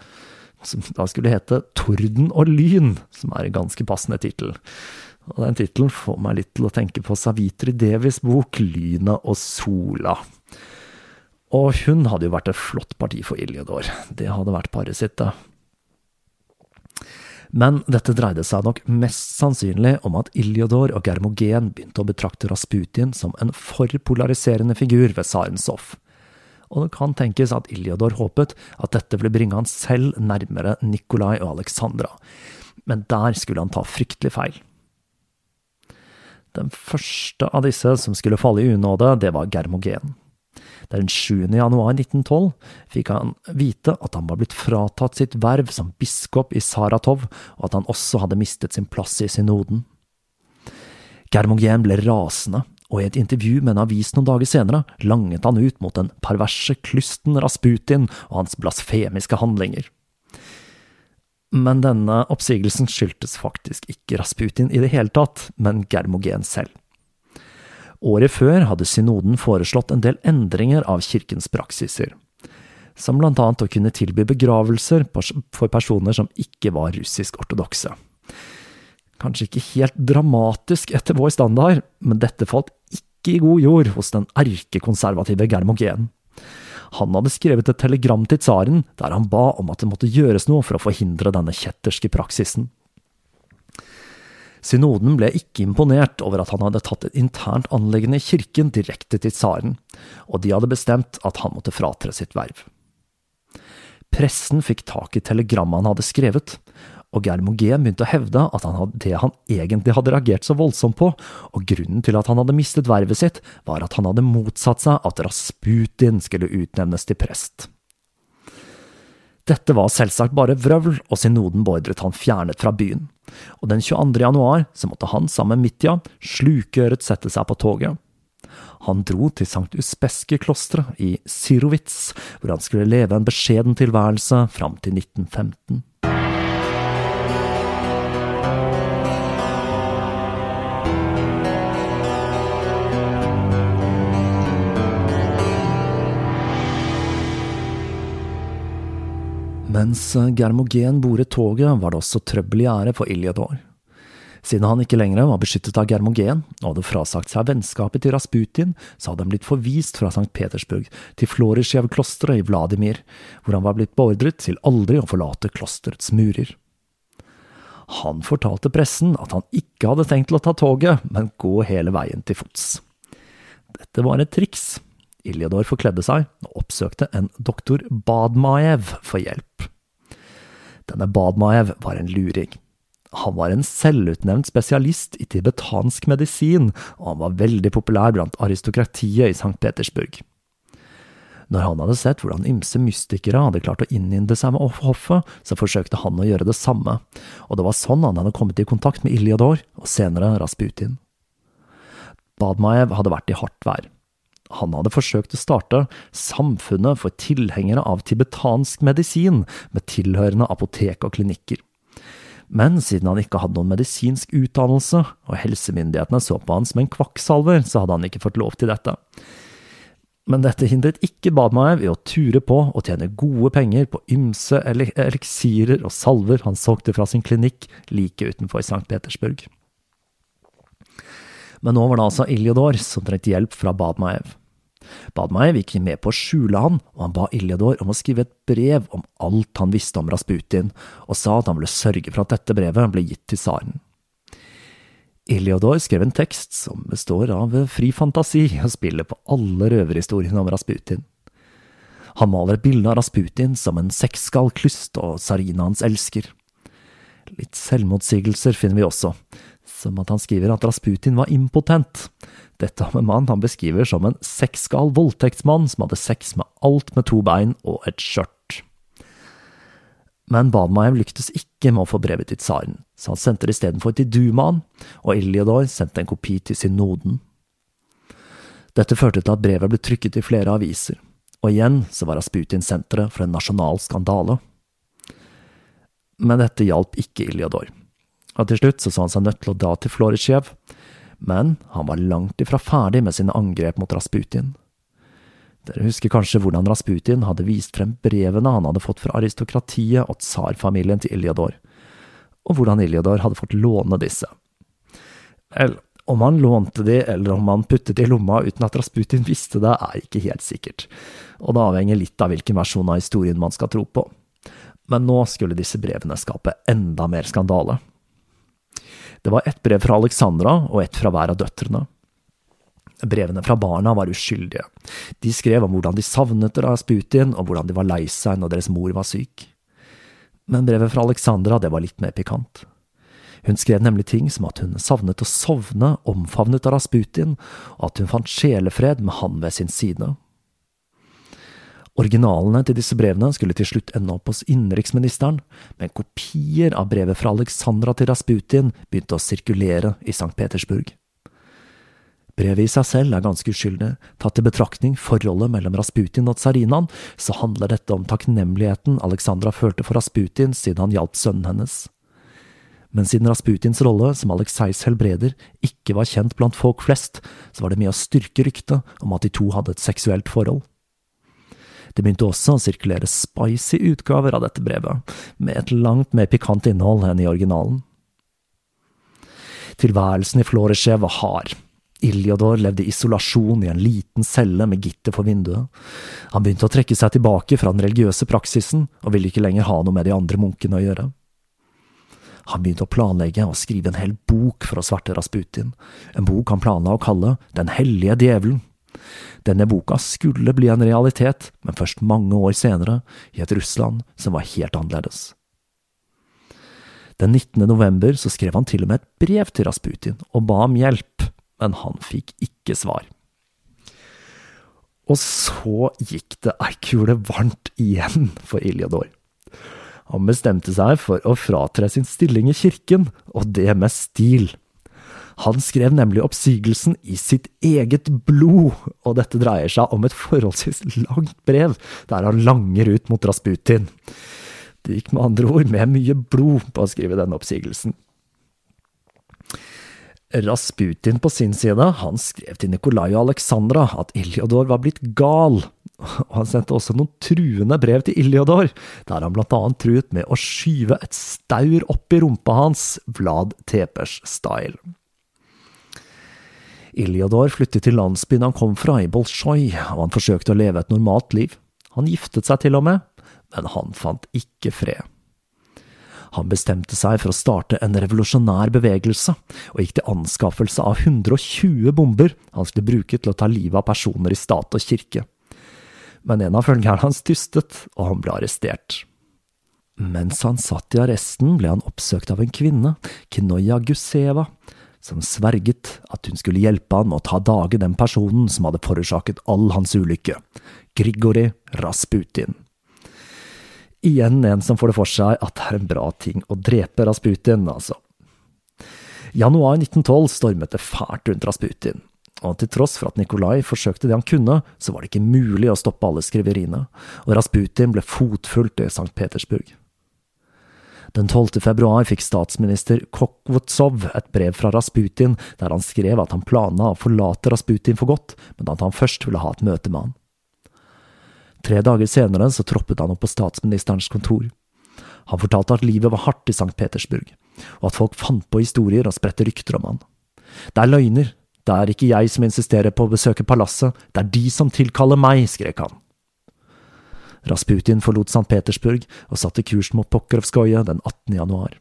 som da skulle hete Torden og lyn, som er en ganske passende tittel. Og Den tittelen får meg litt til å tenke på Savitri Devis bok 'Lyna og sola. Og hun hadde jo vært et flott parti for Iljodor, det hadde vært paret sitt, det. Men dette dreide seg nok mest sannsynlig om at Iljodor og Germogen begynte å betrakte Rasputin som en for polariserende figur ved tsarens hoff. Og det kan tenkes at Iljodor håpet at dette ville bringe han selv nærmere Nikolai og Alexandra, men der skulle han ta fryktelig feil. Den første av disse som skulle falle i unåde, det var Germogen. Den 7. januar 1912 fikk han vite at han var blitt fratatt sitt verv som biskop i Saratov, og at han også hadde mistet sin plass i synoden. Germogen ble rasende, og i et intervju med en avis noen dager senere langet han ut mot den perverse klysten Rasputin og hans blasfemiske handlinger. Men denne oppsigelsen skyldtes faktisk ikke Rasputin i det hele tatt, men Germogen selv. Året før hadde synoden foreslått en del endringer av kirkens praksiser, som blant annet å kunne tilby begravelser for personer som ikke var russisk-ortodokse. Kanskje ikke helt dramatisk etter vår standard, men dette falt ikke i god jord hos den erkekonservative Germogen. Han hadde skrevet et telegram til tsaren der han ba om at det måtte gjøres noe for å forhindre denne kjetterske praksisen. Synoden ble ikke imponert over at han hadde tatt et internt anleggende i kirken direkte til tsaren, og de hadde bestemt at han måtte fratre sitt verv. Pressen fikk tak i telegrammet han hadde skrevet, og Germogen begynte å hevde at han hadde det han egentlig hadde reagert så voldsomt på, og grunnen til at han hadde mistet vervet sitt, var at han hadde motsatt seg at Rasputin skulle utnevnes til prest. Dette var selvsagt bare vrøvl, og synoden beordret han fjernet fra byen. Og den 22. januar så måtte han sammen med Mitja slukøret sette seg på toget. Han dro til Sankt Uspeske-klosteret i Syrovitz, hvor han skulle leve en beskjeden tilværelse fram til 1915. Mens Germogen boret toget, var det også trøbbel i ære for Iljador. Siden han ikke lenger var beskyttet av Germogen og hadde frasagt seg vennskapet til Rasputin, så hadde han blitt forvist fra St. Petersburg til Florisjev-klosteret i Vladimir, hvor han var blitt beordret til aldri å forlate klosterets murer. Han fortalte pressen at han ikke hadde tenkt til å ta toget, men gå hele veien til fots. Dette var et triks. Iljador forkledde seg og oppsøkte en doktor Badmaev for hjelp. Denne Badmaev var en luring. Han var en selvutnevnt spesialist i tibetansk medisin, og han var veldig populær blant aristokratiet i St. Petersburg. Når han hadde sett hvordan ymse mystikere hadde klart å innynde seg med hoffet, så forsøkte han å gjøre det samme, og det var sånn han hadde kommet i kontakt med Iljador, og senere Rasputin. Badmaev hadde vært i hardt vær. Han hadde forsøkt å starte Samfunnet for tilhengere av tibetansk medisin, med tilhørende apotek og klinikker. Men siden han ikke hadde noen medisinsk utdannelse, og helsemyndighetene så på han som en kvakksalver, så hadde han ikke fått lov til dette. Men dette hindret ikke Badmaev i å ture på og tjene gode penger på ymse eliksirer og salver han solgte fra sin klinikk like utenfor St. Petersburg. Men nå var det altså Iljodor som trengte hjelp fra Badmaev. Badmaev gikk med på å skjule han, og han ba Iljador om å skrive et brev om alt han visste om Rasputin, og sa at han ville sørge for at dette brevet ble gitt til tsaren. Iljador skrev en tekst som består av fri fantasi og spiller på alle røverhistoriene om Rasputin. Han maler et bilde av Rasputin som en seksskall klyst og tsarinaens elsker. Litt selvmotsigelser finner vi også, som at han skriver at Rasputin var impotent, dette om en mann han beskriver som en sexgal voldtektsmann som hadde sex med alt med to bein og et skjørt. Men Badmaev lyktes ikke med å få brevet til tsaren, så han sendte det istedenfor til Dumaen, og Iljodor sendte en kopi til synoden. Dette førte til at brevet ble trykket i flere aviser, og igjen så var Rasputin senteret for en nasjonal skandale. Men dette hjalp ikke Iljodor, og til slutt så så han seg nødt til å dra til Florisjev, men han var langt ifra ferdig med sine angrep mot Rasputin. Dere husker kanskje hvordan Rasputin hadde vist frem brevene han hadde fått fra aristokratiet og tsarfamilien til Iljador, og hvordan Iljador hadde fått låne disse. Vel, om han lånte de, eller om han puttet de i lomma uten at Rasputin visste det, er ikke helt sikkert, og det avhenger litt av hvilken versjon av historien man skal tro på. Men nå skulle disse brevene skape enda mer skandale. Det var ett brev fra Alexandra og ett fra hver av døtrene. Brevene fra barna var uskyldige. De skrev om hvordan de savnet Rasputin, og hvordan de var lei seg når deres mor var syk. Men brevet fra Alexandra, det var litt mer pikant. Hun skrev nemlig ting som at hun savnet å sovne omfavnet av Rasputin, og at hun fant sjelefred med han ved sin side. Originalene til disse brevene skulle til slutt ende opp hos innenriksministeren, men kopier av brevet fra Alexandra til Rasputin begynte å sirkulere i St. Petersburg. Brevet i seg selv er ganske uskyldig, tatt i betraktning forholdet mellom Rasputin og tsarinaen, så handler dette om takknemligheten Alexandra følte for Rasputin siden han hjalp sønnen hennes. Men siden Rasputins rolle som Alexeis helbreder ikke var kjent blant folk flest, så var det mye å styrke ryktet om at de to hadde et seksuelt forhold. Det begynte også å sirkulere spicy utgaver av dette brevet, med et langt mer pikant innhold enn i originalen. Tilværelsen i Floresjev var hard. Iljodor levde i isolasjon i en liten celle med gitter for vinduet. Han begynte å trekke seg tilbake fra den religiøse praksisen, og ville ikke lenger ha noe med de andre munkene å gjøre. Han begynte å planlegge og skrive en hel bok for å sverte Rasputin, en bok han planla å kalle Den hellige djevelen. Denne boka skulle bli en realitet, men først mange år senere, i et Russland som var helt annerledes. Den 19. november så skrev han til og med et brev til Rasputin og ba om hjelp, men han fikk ikke svar. Og så gikk det ei kule varmt igjen for Iljodor. Han bestemte seg for å fratre sin stilling i kirken, og det med stil. Han skrev nemlig oppsigelsen i sitt eget blod, og dette dreier seg om et forholdsvis langt brev, der han langer ut mot Rasputin. Det gikk med andre ord med mye blod på å skrive denne oppsigelsen. Rasputin på sin side, han skrev til Nikolai og Alexandra at Iljodor var blitt gal, og han sendte også noen truende brev til Iljodor, der han blant annet truet med å skyve et staur opp i rumpa hans, Vlad Tepers-style. Iljodor flyttet til landsbyen han kom fra, i Bolsjoj, og han forsøkte å leve et normalt liv. Han giftet seg til og med, men han fant ikke fred. Han bestemte seg for å starte en revolusjonær bevegelse, og gikk til anskaffelse av 120 bomber han skulle bruke til å ta livet av personer i stat og kirke men en av følgerne hans tystet, og han ble arrestert. Mens han satt i arresten, ble han oppsøkt av en kvinne, Kinoya Guseva, som sverget at hun skulle hjelpe han med å ta dage den personen som hadde forårsaket all hans ulykke, Grigori Rasputin. Igjen en som får det for seg at det er en bra ting å drepe Rasputin, altså. Januar 1912 stormet det fælt rundt Rasputin og til tross for at Nikolai forsøkte det han kunne, så var det ikke mulig å stoppe alle skriveriene, og Rasputin ble fotfulgt i St. Petersburg. Den 12. februar fikk statsminister Kokvotsov et brev fra Rasputin der han skrev at han planla å forlate Rasputin for godt, men at han først ville ha et møte med han. Tre dager senere så troppet han opp på statsministerens kontor. Han fortalte at livet var hardt i St. Petersburg, og at folk fant på historier og spredte rykter om han. Det er løgner, det er ikke jeg som insisterer på å besøke palasset, det er de som tilkaller meg, skrek han. Rasputin forlot St. Petersburg og satte kursen mot Pokrovskoje den 18. januar.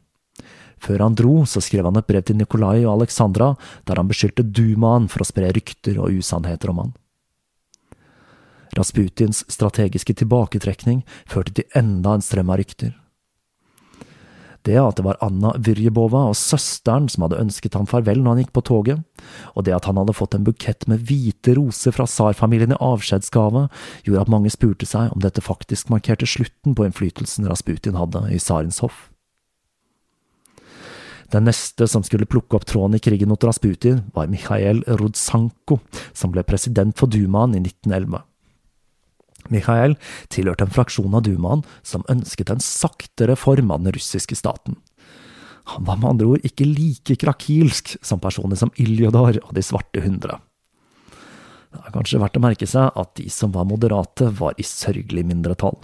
Før han dro, så skrev han et brev til Nikolai og Alexandra, der han beskyldte Dumaen for å spre rykter og usannheter om han. Rasputins strategiske tilbaketrekning førte til enda en strøm av rykter. Det at det var Anna Vyrjebova og søsteren som hadde ønsket ham farvel når han gikk på toget, og det at han hadde fått en bukett med hvite roser fra tsarfamilien i avskjedsgave, gjorde at mange spurte seg om dette faktisk markerte slutten på innflytelsen Rasputin hadde i tsarens hoff. Den neste som skulle plukke opp tråden i krigen mot Rasputin, var Mikhail Rudsanko, som ble president for Dumaen i 1911. Mikhail tilhørte en fraksjon av dumaen som ønsket en saktere form av den russiske staten. Han var med andre ord ikke like krakilsk som personer som Iljodor og De svarte hundre. Det er kanskje verdt å merke seg at de som var moderate, var i sørgelig mindretall.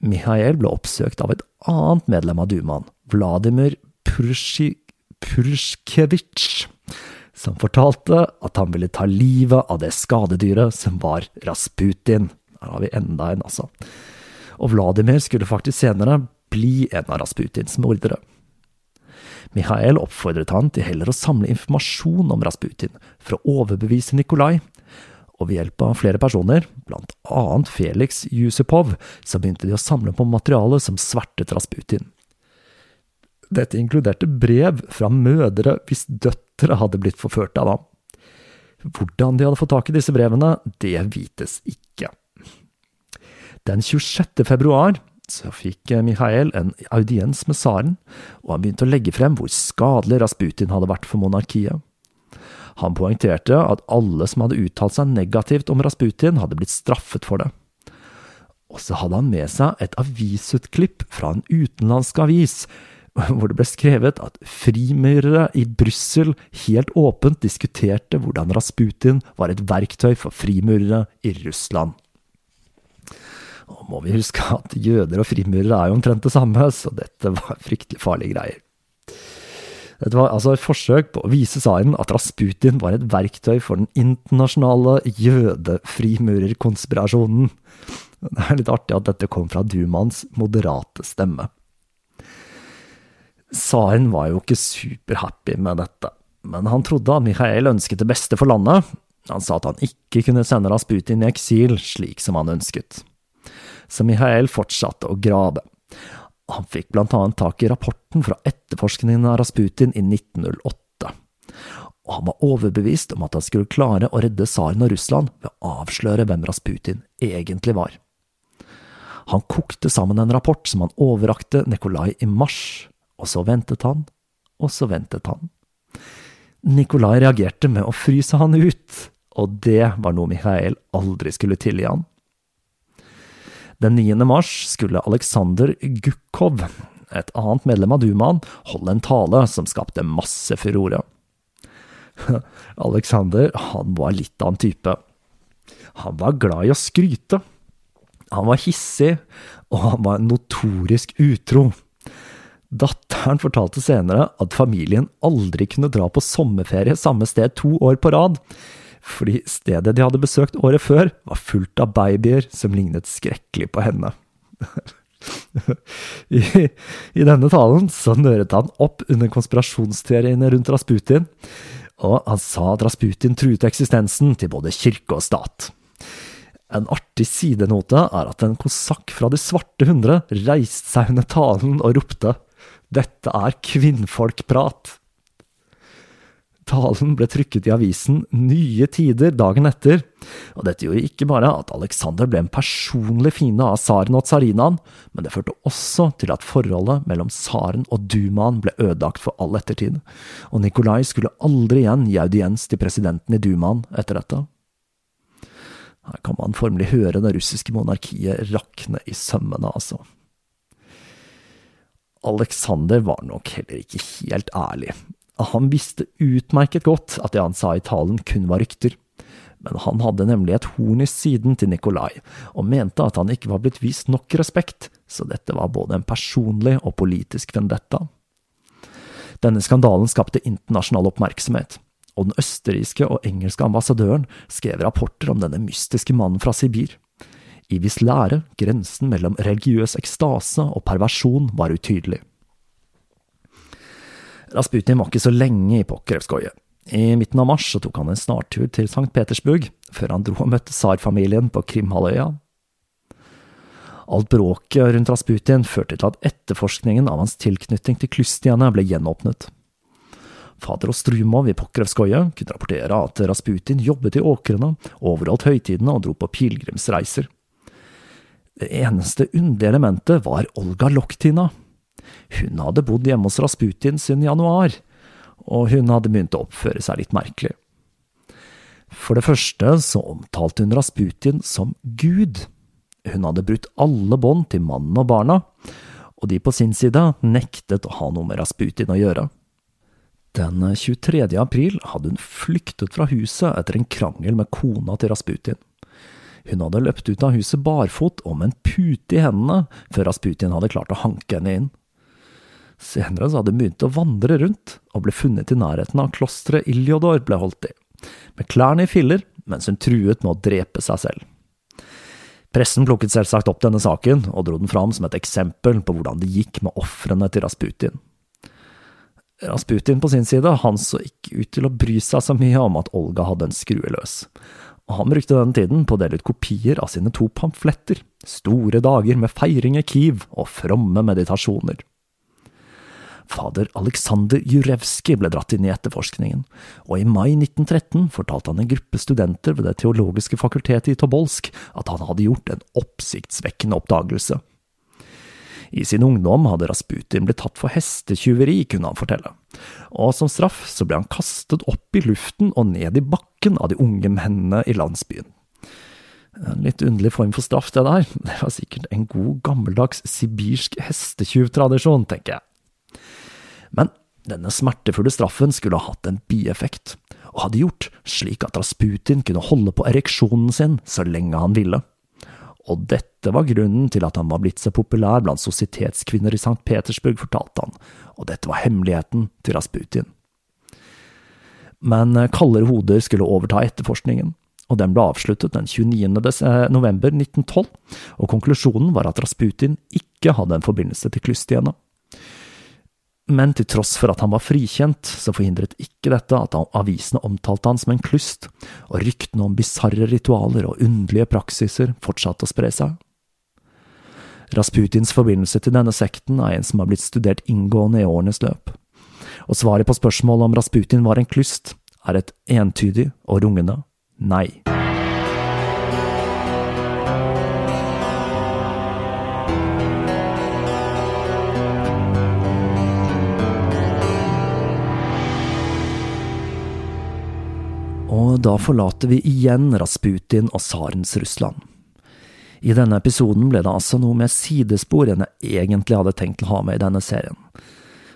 Mikhail ble oppsøkt av et annet medlem av dumaen, Vladimir Purskevitsj, som fortalte at han ville ta livet av det skadedyret som var Rasputin. Her har vi enda en, altså. Og Vladimir skulle faktisk senere bli en av Rasputins mordere. Mikhail oppfordret han til heller å samle informasjon om Rasputin for å overbevise Nikolai, og ved hjelp av flere personer, blant annet Felix Yusupov, så begynte de å samle på materiale som svertet Rasputin. Dette inkluderte brev fra mødre hvis døtre hadde blitt forført av ham. Hvordan de hadde fått tak i disse brevene, det vites ikke. Den 26. februar så fikk Mikhail en audiens med tsaren, og han begynte å legge frem hvor skadelig Rasputin hadde vært for monarkiet. Han poengterte at alle som hadde uttalt seg negativt om Rasputin, hadde blitt straffet for det. Og så hadde han med seg et avisutklipp fra en utenlandsk avis, hvor det ble skrevet at frimurere i Brussel helt åpent diskuterte hvordan Rasputin var et verktøy for frimurere i Russland. Nå må vi huske at jøder og frimurere er jo omtrent det samme, så dette var fryktelig farlige greier. Dette var altså et forsøk på å vise tsaren at Rasputin var et verktøy for den internasjonale jødefrimurerkonspirasjonen. Det er litt artig at dette kom fra Dumans moderate stemme. Tsaren var jo ikke superhappy med dette, men han trodde at Mikhail ønsket det beste for landet. Han sa at han ikke kunne sende Rasputin i eksil slik som han ønsket. Så Mikhail fortsatte å grave. Han fikk blant annet tak i rapporten fra etterforskningen av Rasputin i 1908, og han var overbevist om at han skulle klare å redde tsaren og Russland ved å avsløre hvem Rasputin egentlig var. Han kokte sammen en rapport som han overrakte Nikolai i mars og så ventet han, og så ventet han. Nikolai reagerte med å fryse han ut, og det var noe Mikhail aldri skulle tilgi han. Den 9. mars skulle Aleksandr Gukhov, et annet medlem av dumaen, holde en tale som skapte masse furore. Alexander han var litt av en type. Han var glad i å skryte. Han var hissig, og han var notorisk utro. Datteren fortalte senere at familien aldri kunne dra på sommerferie samme sted to år på rad, fordi stedet de hadde besøkt året før, var fullt av babyer som lignet skrekkelig på henne. I, I, denne talen så nøret han opp under konspirasjonsteoriene rundt Rasputin, og han sa at Rasputin truet eksistensen til både kirke og stat. En artig sidenote er at en kosakk fra De svarte hundre reiste seg under talen og ropte Dette er kvinnfolkprat. Talen ble trykket i avisen Nye Tider dagen etter, og dette gjorde ikke bare at Alexander ble en personlig fiende av tsaren og tsarinaen, men det førte også til at forholdet mellom tsaren og dumaen ble ødelagt for all ettertid, og Nikolai skulle aldri igjen gi audiens til presidenten i dumaen etter dette. Her kan man formelig høre det russiske monarkiet rakne i sømmene, altså. Alexander var nok heller ikke helt ærlig han visste utmerket godt at det han sa i talen kun var rykter. Men han hadde nemlig et horn i siden til Nikolai, og mente at han ikke var blitt vist nok respekt, så dette var både en personlig og politisk vendetta. Denne skandalen skapte internasjonal oppmerksomhet, og den østerrikske og engelske ambassadøren skrev rapporter om denne mystiske mannen fra Sibir. I hvis lære grensen mellom religiøs ekstase og perversjon var utydelig. Rasputin var ikke så lenge i Pokrevskoje. I midten av mars tok han en snartur til St. Petersburg, før han dro og møtte tsarfamilien på Krimhalvøya. Alt bråket rundt Rasputin førte til at etterforskningen av hans tilknytning til klystiene ble gjenåpnet. Fader Ostrumov i Pokrevskoje kunne rapportere at Rasputin jobbet i åkrene, overholdt høytidene og dro på pilegrimsreiser. Det eneste underlige elementet var Olga Loktina, hun hadde bodd hjemme hos Rasputin siden januar, og hun hadde begynt å oppføre seg litt merkelig. For det første så omtalte hun Rasputin som Gud. Hun hadde brutt alle bånd til mannen og barna, og de på sin side nektet å ha noe med Rasputin å gjøre. Den 23. april hadde hun flyktet fra huset etter en krangel med kona til Rasputin. Hun hadde løpt ut av huset barfot og med en pute i hendene før Rasputin hadde klart å hanke henne inn. Senere så hadde hun begynt å vandre rundt, og ble funnet i nærheten av klosteret Iljodor ble holdt i, med klærne i filler mens hun truet med å drepe seg selv. Pressen plukket selvsagt opp denne saken, og dro den fram som et eksempel på hvordan det gikk med ofrene til Rasputin. Rasputin på sin side, han så ikke ut til å bry seg så mye om at Olga hadde en skrue løs, han brukte denne tiden på å dele ut kopier av sine to pamfletter, Store dager med feiring i Kiev og fromme meditasjoner. Fader Aleksandr Jurevskij ble dratt inn i etterforskningen, og i mai 1913 fortalte han en gruppe studenter ved Det teologiske fakultetet i Tobolsk at han hadde gjort en oppsiktsvekkende oppdagelse. I sin ungdom hadde Rasputin blitt tatt for hestetyveri, kunne han fortelle, og som straff så ble han kastet opp i luften og ned i bakken av de unge mennene i landsbyen. En litt underlig form for straff, det der. Det var sikkert en god, gammeldags sibirsk hestetyvtradisjon, tenker jeg. Men denne smertefulle straffen skulle ha hatt en bieffekt, og hadde gjort slik at Rasputin kunne holde på ereksjonen sin så lenge han ville. Og dette var grunnen til at han var blitt så populær blant sosietetskvinner i St. Petersburg, fortalte han, og dette var hemmeligheten til Rasputin. Men kaldere hoder skulle overta etterforskningen, og den ble avsluttet den 29. november 1912, og konklusjonen var at Rasputin ikke hadde en forbindelse til Klystiene. Men til tross for at han var frikjent, så forhindret ikke dette at avisene omtalte han som en klust, og ryktene om bisarre ritualer og underlige praksiser fortsatte å spre seg. Rasputins forbindelse til denne sekten er en som har blitt studert inngående i årenes løp, og svaret på spørsmålet om Rasputin var en klust, er et entydig og rungende nei. Og da forlater vi igjen Rasputin og tsarens Russland. I denne episoden ble det altså noe mer sidespor enn jeg egentlig hadde tenkt å ha med i denne serien.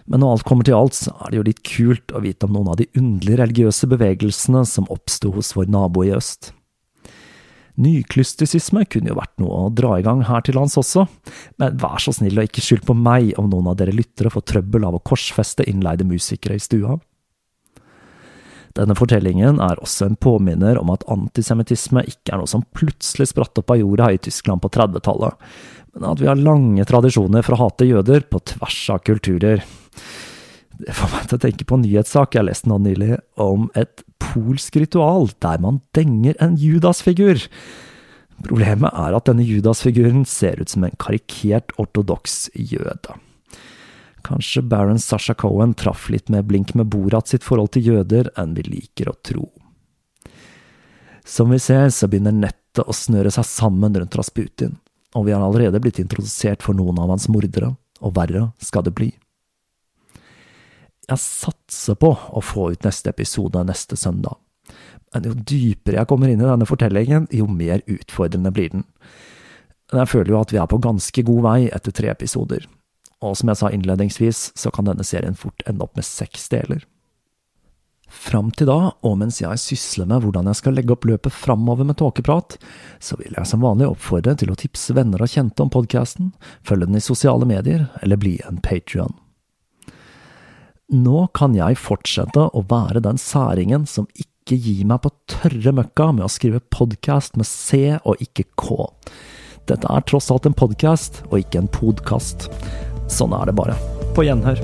Men når alt kommer til alt, så er det jo litt kult å vite om noen av de underlige religiøse bevegelsene som oppsto hos vår nabo i øst. Nyklystisisme kunne jo vært noe å dra i gang her til lands også, men vær så snill og ikke skyld på meg om noen av dere lyttere får trøbbel av å korsfeste innleide musikere i stua. Denne fortellingen er også en påminner om at antisemittisme ikke er noe som plutselig spratt opp av jorda i Tyskland på 30-tallet, men at vi har lange tradisjoner for å hate jøder på tvers av kulturer. Det får meg til å tenke på en nyhetssak jeg leste nå nylig, om et polsk ritual der man denger en Judas-figur. Problemet er at denne Judas-figuren ser ut som en karikert ortodoks jøde. Kanskje Baron Sasha Cohen traff litt med blink med Borat sitt forhold til jøder enn vi liker å tro. Som vi ser, så begynner nettet å snøre seg sammen rundt Rasputin, og vi har allerede blitt introdusert for noen av hans mordere, og verre skal det bli. Jeg satser på å få ut neste episode neste søndag, men jo dypere jeg kommer inn i denne fortellingen, jo mer utfordrende blir den. Jeg føler jo at vi er på ganske god vei etter tre episoder, og som jeg sa innledningsvis, så kan denne serien fort ende opp med seks deler. Fram til da, og mens jeg sysler med hvordan jeg skal legge opp løpet framover med tåkeprat, så vil jeg som vanlig oppfordre til å tipse venner og kjente om podkasten, følge den i sosiale medier, eller bli en patrion. Nå kan jeg fortsette å være den særingen som ikke gir meg på tørre møkka med å skrive podkast med C og ikke K. Dette er tross alt en podkast, og ikke en podkast. Sånn er det bare. På gjenhør.